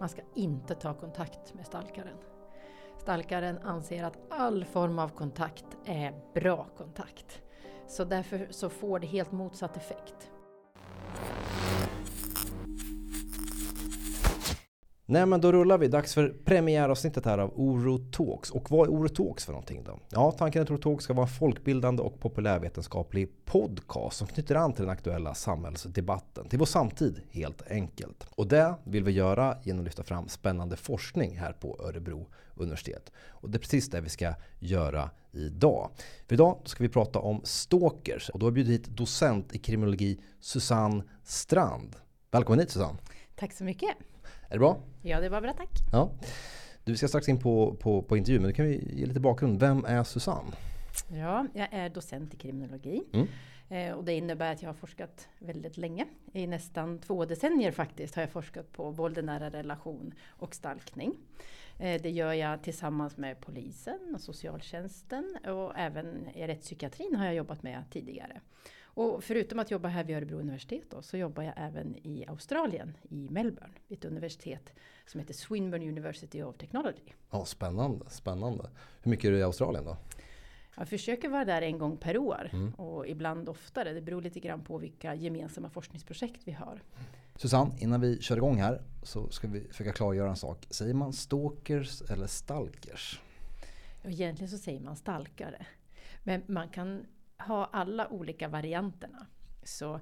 Man ska inte ta kontakt med stalkaren. Stalkaren anser att all form av kontakt är bra kontakt. Så därför så får det helt motsatt effekt. Nej men då rullar vi. Dags för premiäravsnittet här av Oro Talks. Och vad är Oro Talks för någonting då? Ja, tanken är att Oro Talks ska vara en folkbildande och populärvetenskaplig podcast som knyter an till den aktuella samhällsdebatten, till vår samtid helt enkelt. Och det vill vi göra genom att lyfta fram spännande forskning här på Örebro universitet. Och det är precis det vi ska göra idag. För idag ska vi prata om stalkers och då har vi bjudit hit docent i kriminologi Susanne Strand. Välkommen hit Susanne! Tack så mycket! Är det bra? Ja, det var bra tack. Ja. Du ska strax in på, på, på intervju, men du kan vi ge lite bakgrund. Vem är Susanne? Ja, jag är docent i kriminologi. Mm. Eh, och det innebär att jag har forskat väldigt länge. I nästan två decennier faktiskt har jag forskat på våld i nära relation och stalkning. Eh, det gör jag tillsammans med polisen och socialtjänsten och även i rättspsykiatrin har jag jobbat med tidigare. Och förutom att jobba här vid Örebro universitet då, så jobbar jag även i Australien, i Melbourne, vid ett universitet som heter Swinburne University of Technology. Ja, spännande, spännande. Hur mycket är du i Australien då? Jag försöker vara där en gång per år mm. och ibland oftare. Det beror lite grann på vilka gemensamma forskningsprojekt vi har. Susanne, innan vi kör igång här så ska vi försöka klargöra en sak. Säger man stalkers eller stalkers? Egentligen så säger man stalkare. Men man kan ha alla olika varianterna. Så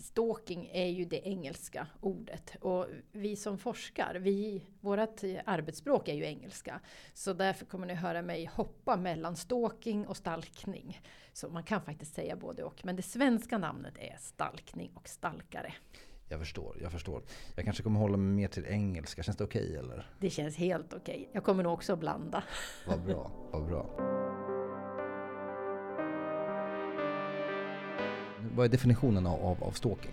stalking är ju det engelska ordet. Och vi som forskar, vi, vårt arbetsspråk är ju engelska. Så därför kommer ni höra mig hoppa mellan stalking och stalkning. Så man kan faktiskt säga både och. Men det svenska namnet är stalkning och stalkare. Jag förstår, jag förstår. Jag kanske kommer hålla mig mer till engelska. Känns det okej okay, eller? Det känns helt okej. Okay. Jag kommer nog också att blanda. Vad bra, vad bra. Vad är definitionen av, av stalking?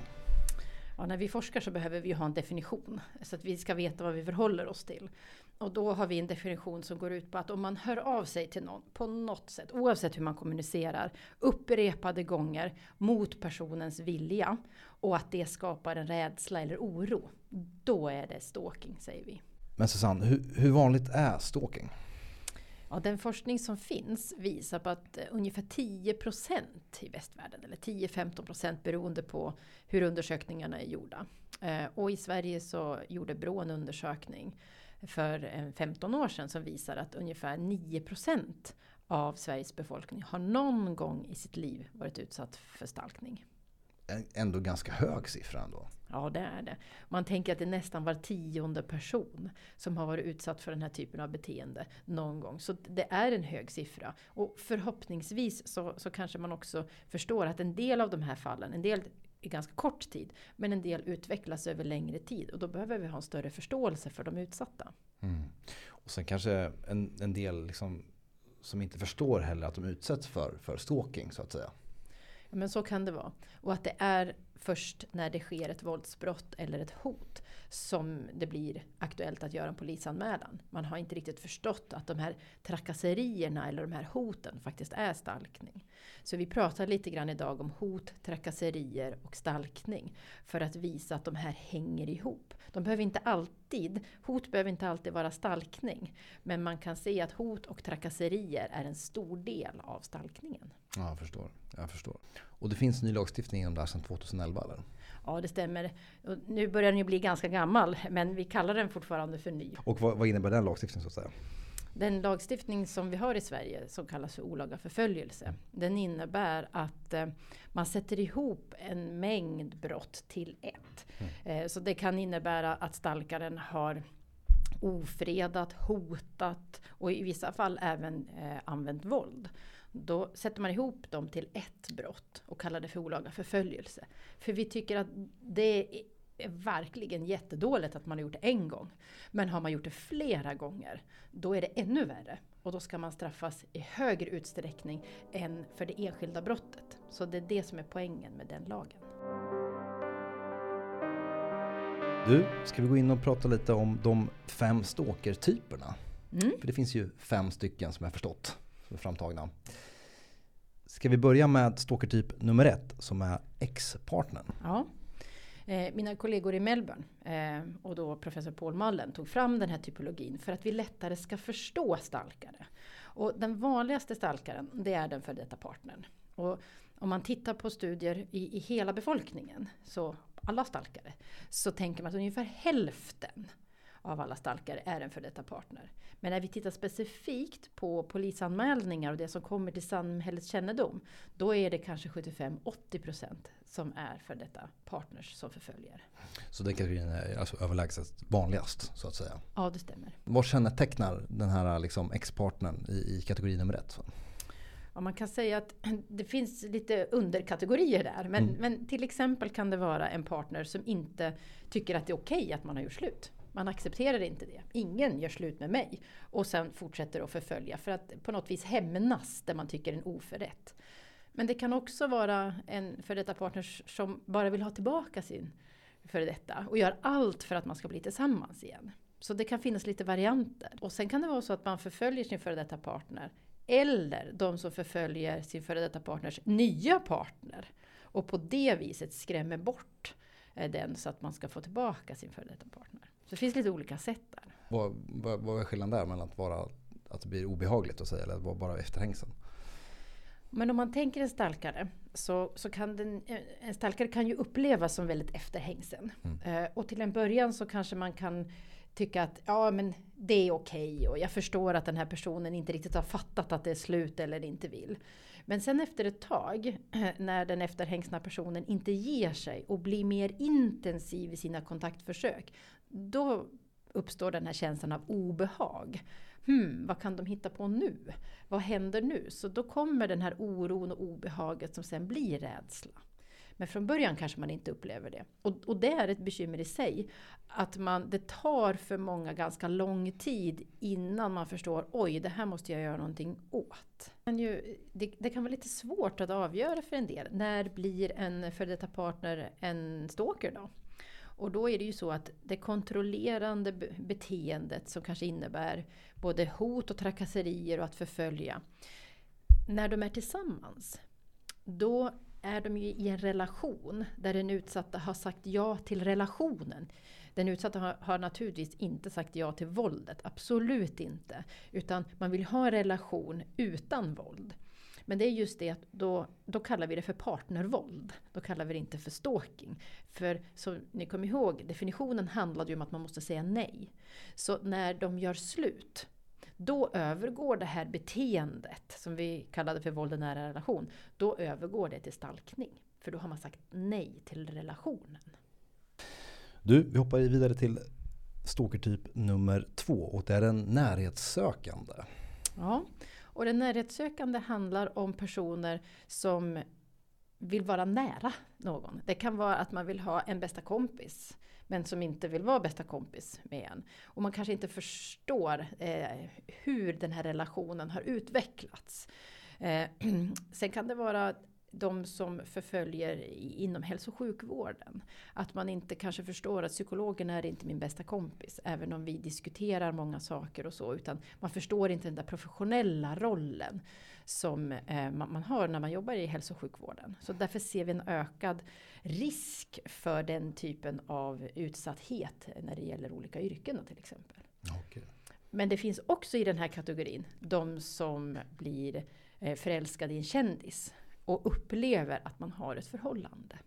Ja, när vi forskar så behöver vi ha en definition så att vi ska veta vad vi förhåller oss till. Och då har vi en definition som går ut på att om man hör av sig till någon på något sätt, oavsett hur man kommunicerar, upprepade gånger mot personens vilja och att det skapar en rädsla eller oro, då är det stalking säger vi. Men Susanne, hur, hur vanligt är stalking? Ja, den forskning som finns visar på att eh, ungefär 10% i västvärlden, eller 10-15% beroende på hur undersökningarna är gjorda. Eh, och i Sverige så gjorde Brå en undersökning för eh, 15 år sedan som visar att ungefär 9% av Sveriges befolkning har någon gång i sitt liv varit utsatt för stalkning ändå ganska hög siffra ändå. Ja, det är det. Man tänker att det är nästan var tionde person som har varit utsatt för den här typen av beteende någon gång. Så det är en hög siffra. Och förhoppningsvis så, så kanske man också förstår att en del av de här fallen, en del i ganska kort tid, men en del utvecklas över längre tid. Och då behöver vi ha en större förståelse för de utsatta. Mm. Och sen kanske en, en del liksom, som inte förstår heller att de utsätts för, för stalking så att säga. Ja, men så kan det vara. Och att det är först när det sker ett våldsbrott eller ett hot som det blir aktuellt att göra en polisanmälan. Man har inte riktigt förstått att de här trakasserierna eller de här hoten faktiskt är stalkning. Så vi pratar lite grann idag om hot, trakasserier och stalkning för att visa att de här hänger ihop. De behöver inte alltid, hot behöver inte alltid vara stalkning. Men man kan se att hot och trakasserier är en stor del av stalkningen. Ja, jag förstår. Jag förstår. Och det finns ny lagstiftning om det här sedan 2011 eller? Ja, det stämmer. Nu börjar den ju bli ganska gammal, men vi kallar den fortfarande för ny. Och vad, vad innebär den lagstiftningen så att säga? Den lagstiftning som vi har i Sverige som kallas för olaga förföljelse. Den innebär att eh, man sätter ihop en mängd brott till ett. Mm. Eh, så det kan innebära att stalkaren har ofredat, hotat och i vissa fall även eh, använt våld. Då sätter man ihop dem till ett brott och kallar det för olaga förföljelse. För vi tycker att det är verkligen jättedåligt att man har gjort det en gång. Men har man gjort det flera gånger, då är det ännu värre. Och då ska man straffas i högre utsträckning än för det enskilda brottet. Så det är det som är poängen med den lagen. Du, ska vi gå in och prata lite om de fem stalkertyperna? Mm. För det finns ju fem stycken som jag förstått som är framtagna. Ska vi börja med stalkertyp nummer ett som är ex-partnern? Ja. Eh, mina kollegor i Melbourne eh, och då professor Paul Mullen tog fram den här typologin för att vi lättare ska förstå stalkare. Och den vanligaste stalkaren, det är den för detta partnern. Och om man tittar på studier i, i hela befolkningen, så alla stalkare, så tänker man att ungefär hälften av alla stalkare är en för detta partner. Men när vi tittar specifikt på polisanmälningar och det som kommer till samhällets kännedom, då är det kanske 75-80% som är för detta partners som förföljer. Så den kategorin är alltså överlägset vanligast så att säga? Ja, det stämmer. Vad kännetecknar den här liksom ex-partnern i, i kategori nummer ett? Ja, man kan säga att det finns lite underkategorier där. Men, mm. men till exempel kan det vara en partner som inte tycker att det är okej okay att man har gjort slut. Man accepterar inte det. Ingen gör slut med mig. Och sen fortsätter att förfölja för att på något vis hämnas där man tycker en oförrätt. Men det kan också vara en för detta partner som bara vill ha tillbaka sin före detta och gör allt för att man ska bli tillsammans igen. Så det kan finnas lite varianter. Och sen kan det vara så att man förföljer sin före detta partner eller de som förföljer sin före detta partners nya partner och på det viset skrämmer bort eh, den så att man ska få tillbaka sin före detta partner. Så det finns lite olika sätt där. Vad, vad, vad är skillnaden där mellan att, vara, att det blir obehagligt att säga eller att vara bara efterhängsen? Men om man tänker en stalkare så, så kan den, en stalkare kan ju upplevas som väldigt efterhängsen. Mm. Eh, och till en början så kanske man kan tycka att ja, men det är okej okay och jag förstår att den här personen inte riktigt har fattat att det är slut eller inte vill. Men sen efter ett tag, när den efterhängsna personen inte ger sig och blir mer intensiv i sina kontaktförsök, då uppstår den här känslan av obehag. Hmm, vad kan de hitta på nu? Vad händer nu? Så då kommer den här oron och obehaget som sen blir rädsla. Men från början kanske man inte upplever det. Och, och det är ett bekymmer i sig. Att man, det tar för många ganska lång tid innan man förstår oj, det här måste jag göra någonting åt. Men ju, det, det, kan vara lite svårt att avgöra för en del. När blir en före detta partner en stalker då? Och då är det ju så att det kontrollerande beteendet som kanske innebär både hot och trakasserier och att förfölja. När de är tillsammans, då är de ju i en relation där den utsatta har sagt ja till relationen. Den utsatta har, har, naturligtvis inte sagt ja till våldet, absolut inte. Utan man vill ha en relation utan våld. Men det är just det att då, då kallar vi det för partnervåld. Då kallar vi det inte för stalking. För som ni kommer ihåg, definitionen handlade ju om att man måste säga nej. Så när de gör slut, då övergår det här beteendet, som vi kallade för våld i nära relation, då övergår det till stalkning. För då har man sagt nej till relationen. Du, vi hoppar vidare till stalkertyp nummer två och det är den närhetssökande. Ja, och den närhetssökande handlar om personer som vill vara nära någon. Det kan vara att man vill ha en bästa kompis men som inte vill vara bästa kompis med en. Och man kanske inte förstår eh, hur den här relationen har utvecklats. Eh, sen kan det vara de som förföljer inom hälso och sjukvården. Att man inte kanske förstår att psykologen är inte min bästa kompis. Även om vi diskuterar många saker och så. Utan man förstår inte den där professionella rollen som eh, man, man, har när man jobbar i hälso och sjukvården. Så därför ser vi en ökad risk för den typen av utsatthet när det gäller olika yrken till exempel. Okay. Men det finns också i den här kategorin de som blir eh, förälskade i en kändis och upplever att man har ett förhållande.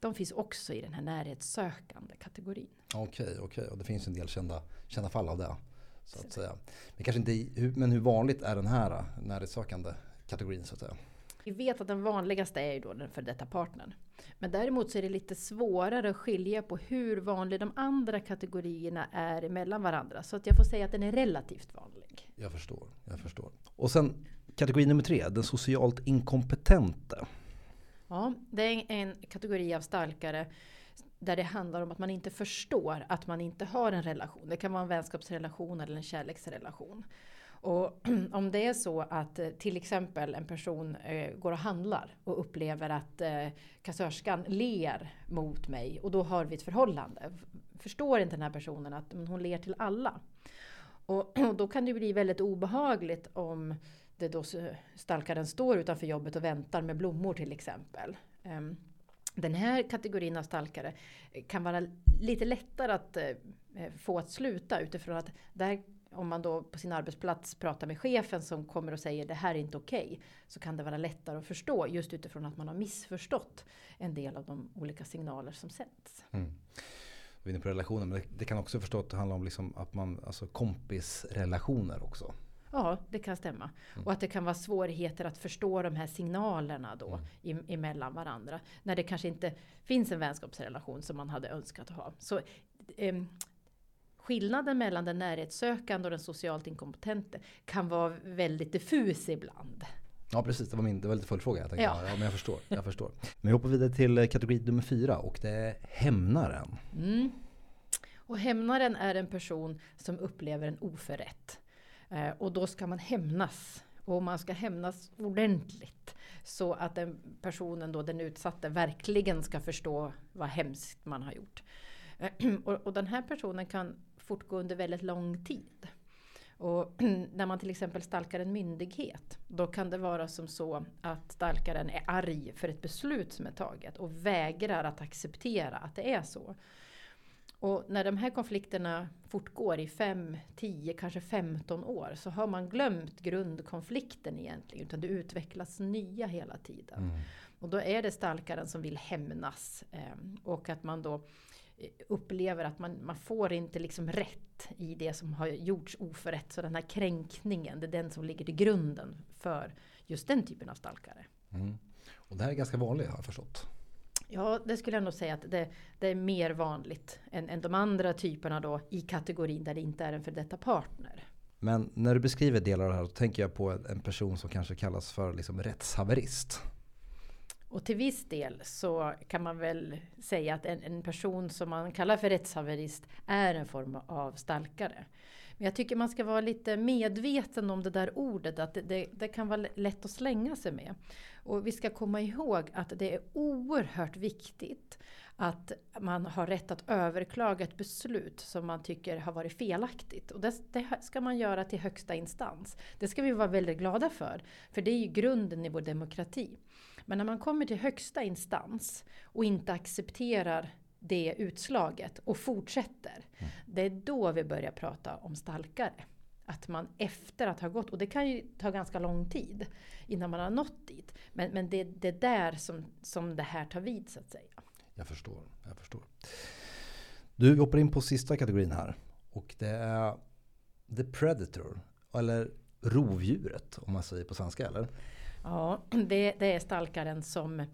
De finns också i den här närhetssökande kategorin. Okej, okay, okej. Okay. Och det finns en del kända, kända fall av det. Så att säga. Men, kanske inte, men hur vanligt är den här närhetssökande kategorin så att säga? Vi vet att den vanligaste är ju då den för detta partnern. Men däremot så är det lite svårare att skilja på hur vanlig de andra kategorierna är mellan varandra. Så att jag får säga att den är relativt vanlig. Jag förstår, jag förstår. Och sen kategori nummer tre, den socialt inkompetente. Ja, det är en kategori av starkare där det handlar om att man inte förstår att man inte har en relation. Det kan vara en vänskapsrelation eller en kärleksrelation. Och om det är så att eh, till exempel en person eh, går och handlar och upplever att eh, kassörskan ler mot mig och då har vi ett förhållande. Förstår inte den här personen att hon ler till alla. Och, och då kan det bli väldigt obehagligt om det då stalkaren står utanför jobbet och väntar med blommor till exempel. Ehm, den här kategorin av stalkare kan vara lite lättare att eh, få att sluta utifrån att där om man då på sin arbetsplats pratar med chefen som kommer och säger det här är inte okej. Okay, så kan det vara lättare att förstå just utifrån att man har missförstått en del av de olika signaler som sänds. Mm. Vi är inne på relationer men det, kan också förstås handla om liksom att man, alltså kompisrelationer också. Ja, det kan stämma. Mm. Och att det kan vara svårigheter att förstå de här signalerna då mm. emellan varandra. När det kanske inte finns en vänskapsrelation som man hade önskat att ha. Så eh, skillnaden mellan den närhetssökande och den socialt inkompetente kan vara väldigt diffus ibland. Ja precis, det var, min, det var lite följdfråga. Jag tänkte, ja. ja. men jag förstår, jag förstår. Men vi hoppar vidare till eh, kategori nummer fyra och det är hämnaren. Mm. Och hämnaren är en person som upplever en oförrätt. Eh, och då ska man hämnas. Och man ska hämnas ordentligt. Så att den personen, då, den utsatte, verkligen ska förstå vad hemskt man har gjort. och, och den här personen kan fortgå under väldigt lång tid. Och när man till exempel stalkar en myndighet, då kan det vara som så att stalkaren är arg för ett beslut som är taget och vägrar att acceptera att det är så. Och när de här konflikterna fortgår i 5, 10, kanske 15 år så har man glömt grundkonflikten egentligen. Utan det utvecklas nya hela tiden. Mm. Och då är det stalkaren som vill hämnas. Eh, och att man då upplever att man, man får inte liksom rätt i det som har gjorts oförrätt. Så den här kränkningen, det är den som ligger till grunden för just den typen av stalkare. Mm. Och det här är ganska vanligt har jag förstått. Ja, det skulle jag nog säga att det, det är mer vanligt än, än de andra typerna då i kategorin där det inte är en för detta partner. Men när du beskriver delar av det här, då tänker jag på en person som kanske kallas för liksom rättshaverist. Och till viss del så kan man väl säga att en, en, person som man kallar för rättshaverist är en form av stalkare. Men jag tycker man ska vara lite medveten om det där ordet, att det, det, det, kan vara lätt att slänga sig med. Och vi ska komma ihåg att det är oerhört viktigt att man har rätt att överklaga ett beslut som man tycker har varit felaktigt. Och det, det, ska man göra till högsta instans. Det ska vi vara väldigt glada för, för det är ju grunden i vår demokrati. Men när man kommer till högsta instans och inte accepterar det utslaget och fortsätter. Mm. Det är då vi börjar prata om stalkare. Att man efter att ha gått, och det kan ju ta ganska lång tid innan man har nått dit. Men, men det, det är där som, som det här tar vid så att säga. Jag förstår, jag förstår. Du, hoppar in på sista kategorin här. Och det är The Predator. Eller rovdjuret om man säger på svenska eller? Ja, det, det är stalkaren som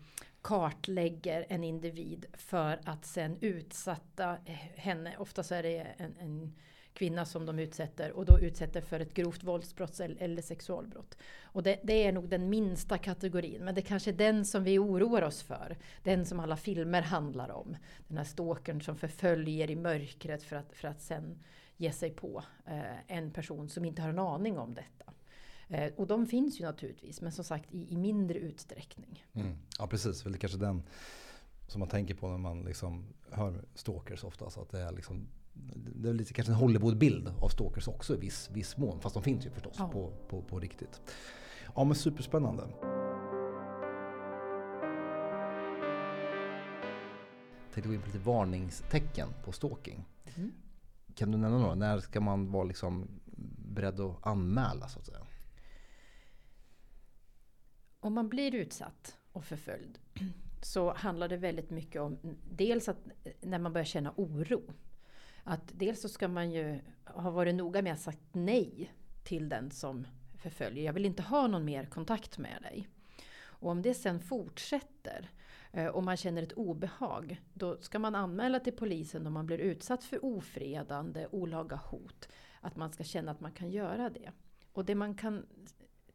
kartlägger en individ för att sen utsätta henne. Oftast är det en, en kvinna som de utsätter och då utsätter för ett grovt våldsbrott eller sexualbrott. Och det, det, är nog den minsta kategorin, men det kanske är den som vi oroar oss för. Den som alla filmer handlar om. Den här stalkern som förföljer i mörkret för att, för att sen ge sig på eh, en person som inte har en aning om detta. Eh, och de finns ju naturligtvis, men som sagt i, i mindre utsträckning. Mm. Ja precis, väl det kanske den som man tänker på när man liksom hör stalkers ofta. Så att det är liksom det är lite kanske en Hollywoodbild av stalkers också i viss, viss mån. Fast de finns ju förstås ja. på, på, på riktigt. Ja men superspännande. Jag tänkte gå in på lite varningstecken på stalking. Mm. Kan du nämna några? När ska man vara liksom beredd att anmäla så att säga? Om man blir utsatt och förföljd så handlar det väldigt mycket om dels att eh, när man börjar känna oro. Att dels så ska man ju ha varit noga med att sagt nej till den som förföljer. Jag vill inte ha någon mer kontakt med dig. Och om det sen fortsätter eh, och man känner ett obehag, då ska man anmäla till polisen om man blir utsatt för ofredande, olaga hot. Att man ska känna att man kan göra det. Och det man kan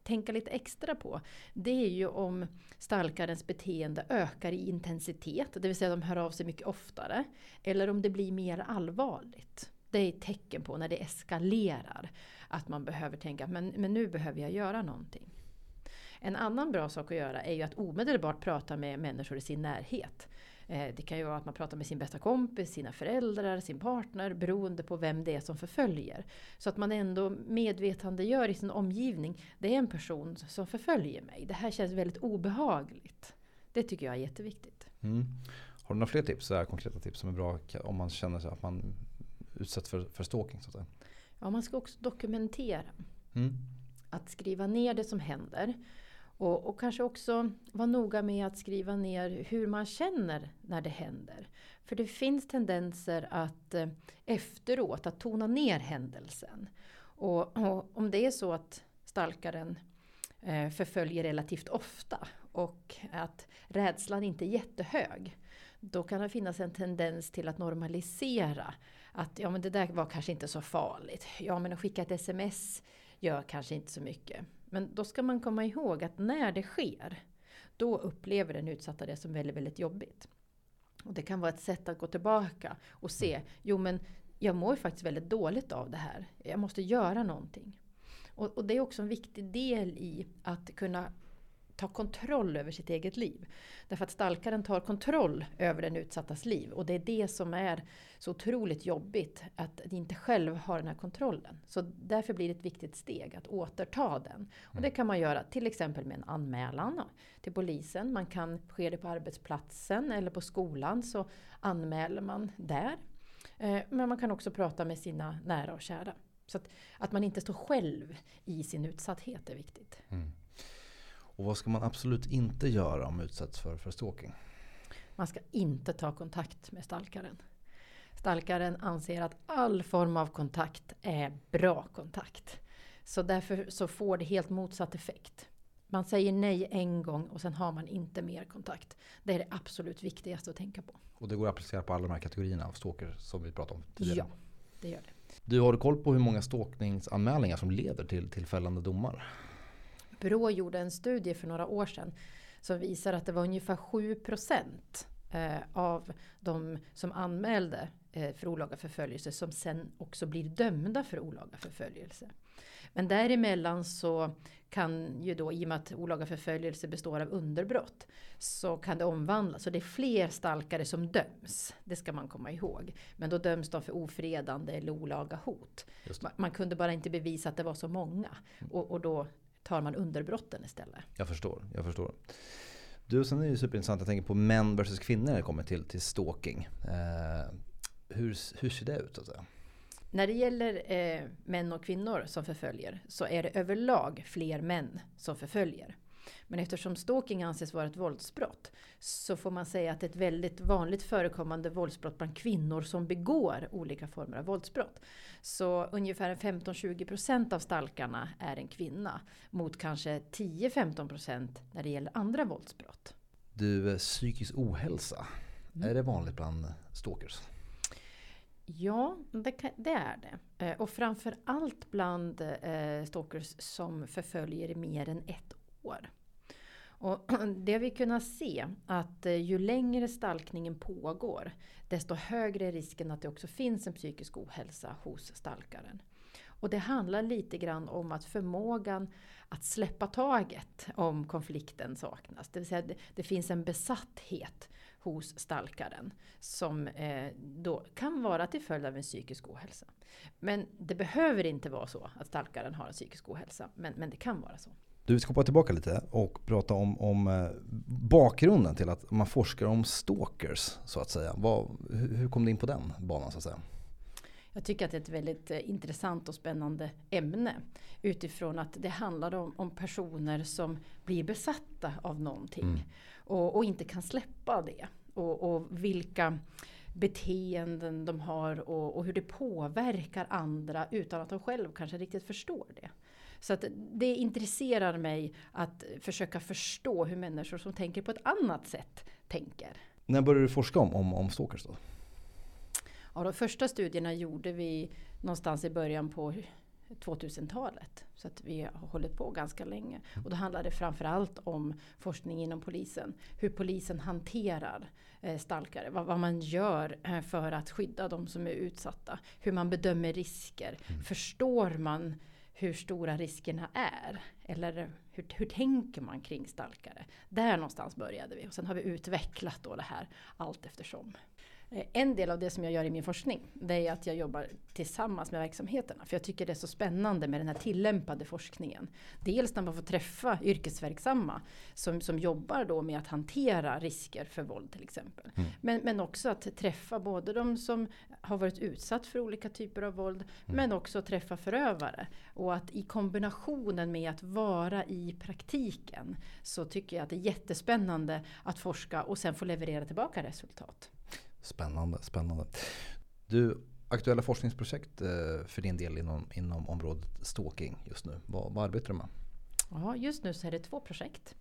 tänka lite extra på, det är ju om stalkarens beteende ökar i intensitet, det vill säga de hör av sig mycket oftare, eller om det blir mer allvarligt. Det är ett tecken på när det eskalerar, att man behöver tänka men, men nu behöver jag göra någonting. En annan bra sak att göra är ju att omedelbart prata med människor i sin närhet. Eh, det kan ju vara att man pratar med sin bästa kompis, sina föräldrar, sin partner beroende på vem det är som förföljer. Så att man ändå medvetandegör i sin omgivning. Det är en person som förföljer mig. Det här känns väldigt obehagligt. Det tycker jag är jätteviktigt. Mm. Har du några fler tips, så här, konkreta tips som är bra om man känner sig att man utsätts för, för stalking? Så att säga? Ja, man ska också dokumentera. Mm. Att skriva ner det som händer. Och, och, kanske också vara noga med att skriva ner hur man känner när det händer. För det finns tendenser att eh, efteråt att tona ner händelsen. Och, och om det är så att stalkaren eh, förföljer relativt ofta och att rädslan inte är jättehög. Då kan det finnas en tendens till att normalisera. Att ja men det där var kanske inte så farligt. Ja men att skicka ett sms gör kanske inte så mycket. Men då ska man komma ihåg att när det sker, då upplever den utsatta det som väldigt, väldigt jobbigt. Och det kan vara ett sätt att gå tillbaka och se, jo men jag mår faktiskt väldigt dåligt av det här. Jag måste göra någonting. Och, och det är också en viktig del i att kunna ta kontroll över sitt eget liv. Därför att stalkaren tar kontroll över den utsattas liv. Och det är det som är så otroligt jobbigt, att inte själv har den här kontrollen. Så därför blir det ett viktigt steg att återta den. Och det kan man göra till exempel med en anmälan till polisen. Man kan ske det på arbetsplatsen eller på skolan så anmäler man där. Eh, men man kan också prata med sina nära och kära. Så att, att man inte står själv i sin utsatthet är viktigt. Mm. Och vad ska man absolut inte göra om utsätts för, för stalking? Man ska inte ta kontakt med stalkaren. Stalkaren anser att all form av kontakt är bra kontakt. Så därför så får det helt motsatt effekt. Man säger nej en gång och sen har man inte mer kontakt. Det är det absolut viktigaste att tänka på. Och det går att applicera på alla de här kategorierna av stalker som vi pratade om tidigare? Ja, det gör det. Du, har du koll på hur många stalkningsanmälningar som leder till, till fällande domar? Brå gjorde en studie för några år sedan som visar att det var ungefär 7 eh, av de som anmälde eh, för olaga förföljelse som sen också blir dömda för olaga förföljelse. Men däremellan så kan ju då, i och med att olaga förföljelse består av underbrott, så kan det omvandlas. Så det är fler stalkare som döms. Det ska man komma ihåg. Men då döms de för ofredande eller olaga hot. Man kunde bara inte bevisa att det var så många. Och, och då tar man underbrotten istället. Jag förstår, jag förstår. Du, sen är det ju superintressant, jag tänker på män versus kvinnor när det kommer till, till stalking. Eh, hur, hur ser det ut? Alltså? När det gäller eh, män och kvinnor som förföljer så är det överlag fler män som förföljer. Men eftersom stalking anses vara ett våldsbrott så får man säga att det är ett väldigt vanligt förekommande våldsbrott bland kvinnor som begår olika former av våldsbrott. Så ungefär 15-20% av stalkarna är en kvinna mot kanske 10-15% när det gäller andra våldsbrott. Du, eh, psykisk ohälsa, mm. är det vanligt bland stalkers? Ja, det, kan, det, är det. Eh, och framför allt bland eh, stalkers som förföljer i mer än ett år. Och det har vi kunnat se att eh, ju längre stalkningen pågår desto högre är risken att det också finns en psykisk ohälsa hos stalkaren. Och det handlar lite grann om att förmågan att släppa taget om konflikten saknas. Det vill säga det, det finns en besatthet hos stalkaren som eh, då kan vara till följd av en psykisk ohälsa. Men det behöver inte vara så att stalkaren har en psykisk ohälsa, men, men det kan vara så. Du, vi ska hoppa tillbaka lite och prata om, om eh, bakgrunden till att man forskar om stalkers så att säga. Vad, hur kom du in på den banan så att säga? Jag tycker att det är ett väldigt eh, intressant och spännande ämne. Utifrån att det handlar om, om personer som blir besatta av någonting. Mm. Och, och, inte kan släppa det. Och, och vilka beteenden de har och, och, hur det påverkar andra utan att de själv kanske riktigt förstår det. Så att det intresserar mig att försöka förstå hur människor som tänker på ett annat sätt tänker. När började du forska om, om, om stalkers då? Ja, de första studierna gjorde vi någonstans i början på 2000-talet. Så att vi har hållit på ganska länge. Och då handlar det framförallt om forskning inom polisen. Hur polisen hanterar eh, stalkare. Vad, vad, man gör eh, för att skydda de som är utsatta. Hur man bedömer risker. Mm. Förstår man hur stora riskerna är. Eller hur, hur tänker man kring stalkare? Där någonstans började vi och sen har vi utvecklat då det här allt eftersom. Eh, en del av det som jag gör i min forskning, det är att jag jobbar tillsammans med verksamheterna. För jag tycker det är så spännande med den här tillämpade forskningen. Dels när man får träffa yrkesverksamma som, som jobbar då med att hantera risker för våld till exempel. Mm. Men, men också att träffa både de som har varit utsatt för olika typer av våld, mm. men också träffa förövare. Och att i kombinationen med att vara i praktiken så tycker jag att det är jättespännande att forska och sen få leverera tillbaka resultat. Spännande, spännande. Du, aktuella forskningsprojekt eh, för din del inom, inom området stalking just nu. Vad, vad arbetar du med? Ja, just nu så är det två projekt.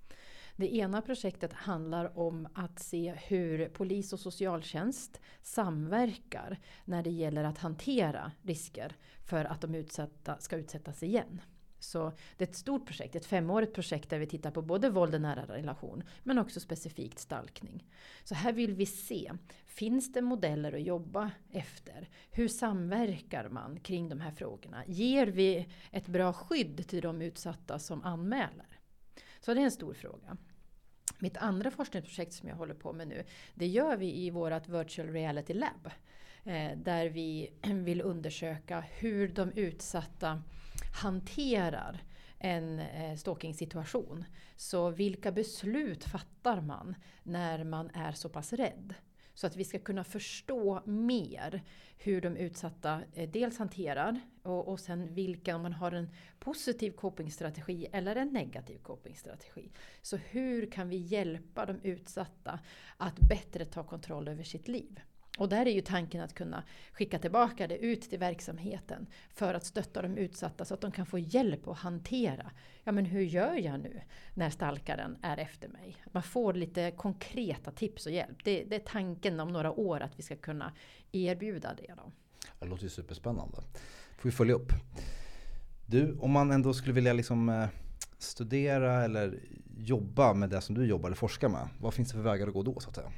Det ena projektet handlar om att se hur polis och socialtjänst samverkar när det gäller att hantera risker för att de utsatta ska utsättas igen. Så det är ett stort projekt, ett femårigt projekt där vi tittar på både våld i nära relation men också specifikt stalkning. Så här vill vi se, finns det modeller att jobba efter? Hur samverkar man kring de här frågorna? Ger vi ett bra skydd till de utsatta som anmäler? Så det är en stor fråga. Mitt andra forskningsprojekt som jag håller på med nu, det gör vi i vårt Virtual Reality Lab. Eh, där vi vill undersöka hur de utsatta hanterar en stalkingsituation. stalking-situation. Så vilka beslut fattar man när man är så pass rädd? Så att vi ska kunna förstå mer hur de utsatta eh, dels hanterar och, och sen vilka, om man har en positiv copingstrategi eller en negativ copingstrategi. Så hur kan vi hjälpa de utsatta att bättre ta kontroll över sitt liv? Och där är ju tanken att kunna skicka tillbaka det ut till verksamheten för att stötta de utsatta så att de kan få hjälp att hantera. Ja men hur gör jag nu när stalkaren är efter mig? Man får lite konkreta tips och hjälp. Det, det är tanken om några år att vi ska kunna erbjuda det. Då. Det låter ju superspännande. får vi följa upp. Du, om man ändå skulle vilja liksom eh, studera eller jobba med det som du jobbar eller forskar med. Vad finns det för vägar att gå då så att säga?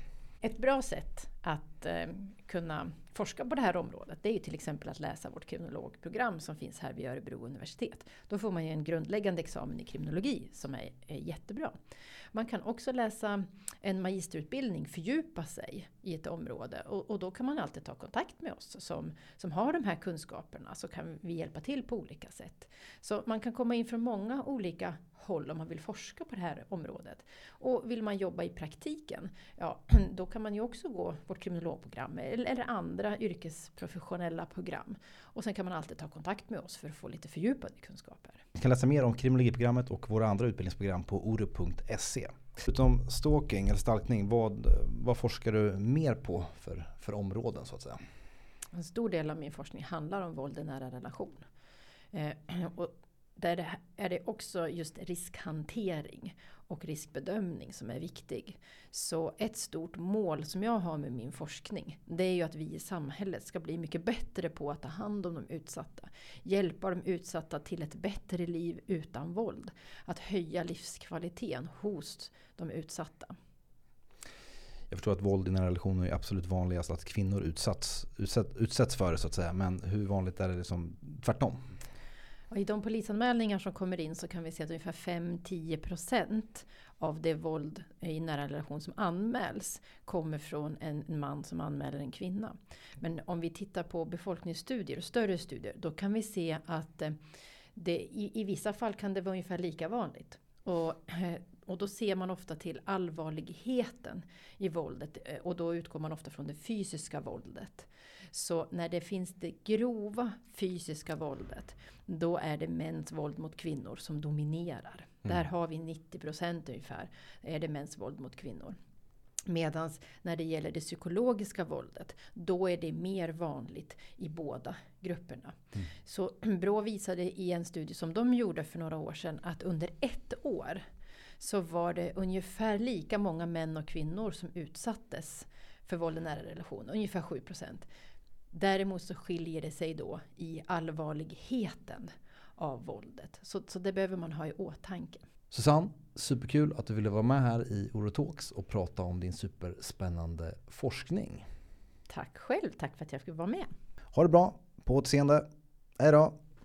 Ett bra sätt att eh, kunna forska på det här området det är ju till exempel att läsa vårt kriminologprogram som finns här vid Örebro universitet. Då får man ju en grundläggande examen i kriminologi som är, är jättebra. Man kan också läsa en magisterutbildning, fördjupa sig i ett område och, och, då kan man alltid ta kontakt med oss som, som har de här kunskaperna så kan vi hjälpa till på olika sätt. Så man kan komma in från många olika håll om man vill forska på det här området. Och vill man jobba i praktiken, ja då kan man ju också gå vårt kriminologprogram eller, eller andra yrkesprofessionella program. Och sen kan man alltid ta kontakt med oss för att få lite fördjupade kunskaper. Du kan läsa mer om kriminologiprogrammet och våra andra utbildningsprogram på oru.se. Förutom stalking eller stalkning, vad, vad forskar du mer på för, för områden så att säga? En stor del av min forskning handlar om våld i nära relation. Eh, och där är det också just riskhantering och riskbedömning som är viktig. Så ett stort mål som jag har med min forskning det är ju att vi i samhället ska bli mycket bättre på att ta hand om de utsatta. Hjälpa de utsatta till ett bättre liv utan våld. Att höja livskvaliteten hos de utsatta. Jag förstår att våld i nära relationer är absolut vanligast att kvinnor utsatts, utsätts, utsätts för det så att säga. Men hur vanligt är det liksom tvärtom? Och I de polisanmälningar som kommer in så kan vi se att ungefär 5-10% av det våld i nära relation som anmäls kommer från en man som anmäler en kvinna. Men om vi tittar på befolkningsstudier, större studier, då kan vi se att eh, det, i, i vissa fall kan det vara ungefär lika vanligt. Och, eh, och då ser man ofta till allvarligheten i våldet eh, och då utgår man ofta från det fysiska våldet. Så när det finns det grova fysiska våldet, då är det mäns våld mot kvinnor som dominerar. Mm. Där har vi 90 procent ungefär, är det mäns våld mot kvinnor. Medan när det gäller det psykologiska våldet, då är det mer vanligt i båda grupperna. Mm. Så Brå visade i en studie som de gjorde för några år sedan att under ett år så var det ungefär lika många män och kvinnor som utsattes för våld i nära relation, ungefär 7 procent. Däremot så skiljer det sig då i allvarligheten av våldet. Så, så det behöver man ha i åtanke. Susanne, superkul att du ville vara med här i Orotalks och prata om din superspännande forskning. Tack själv, tack för att jag fick vara med. Ha det bra, på återseende. Hej då!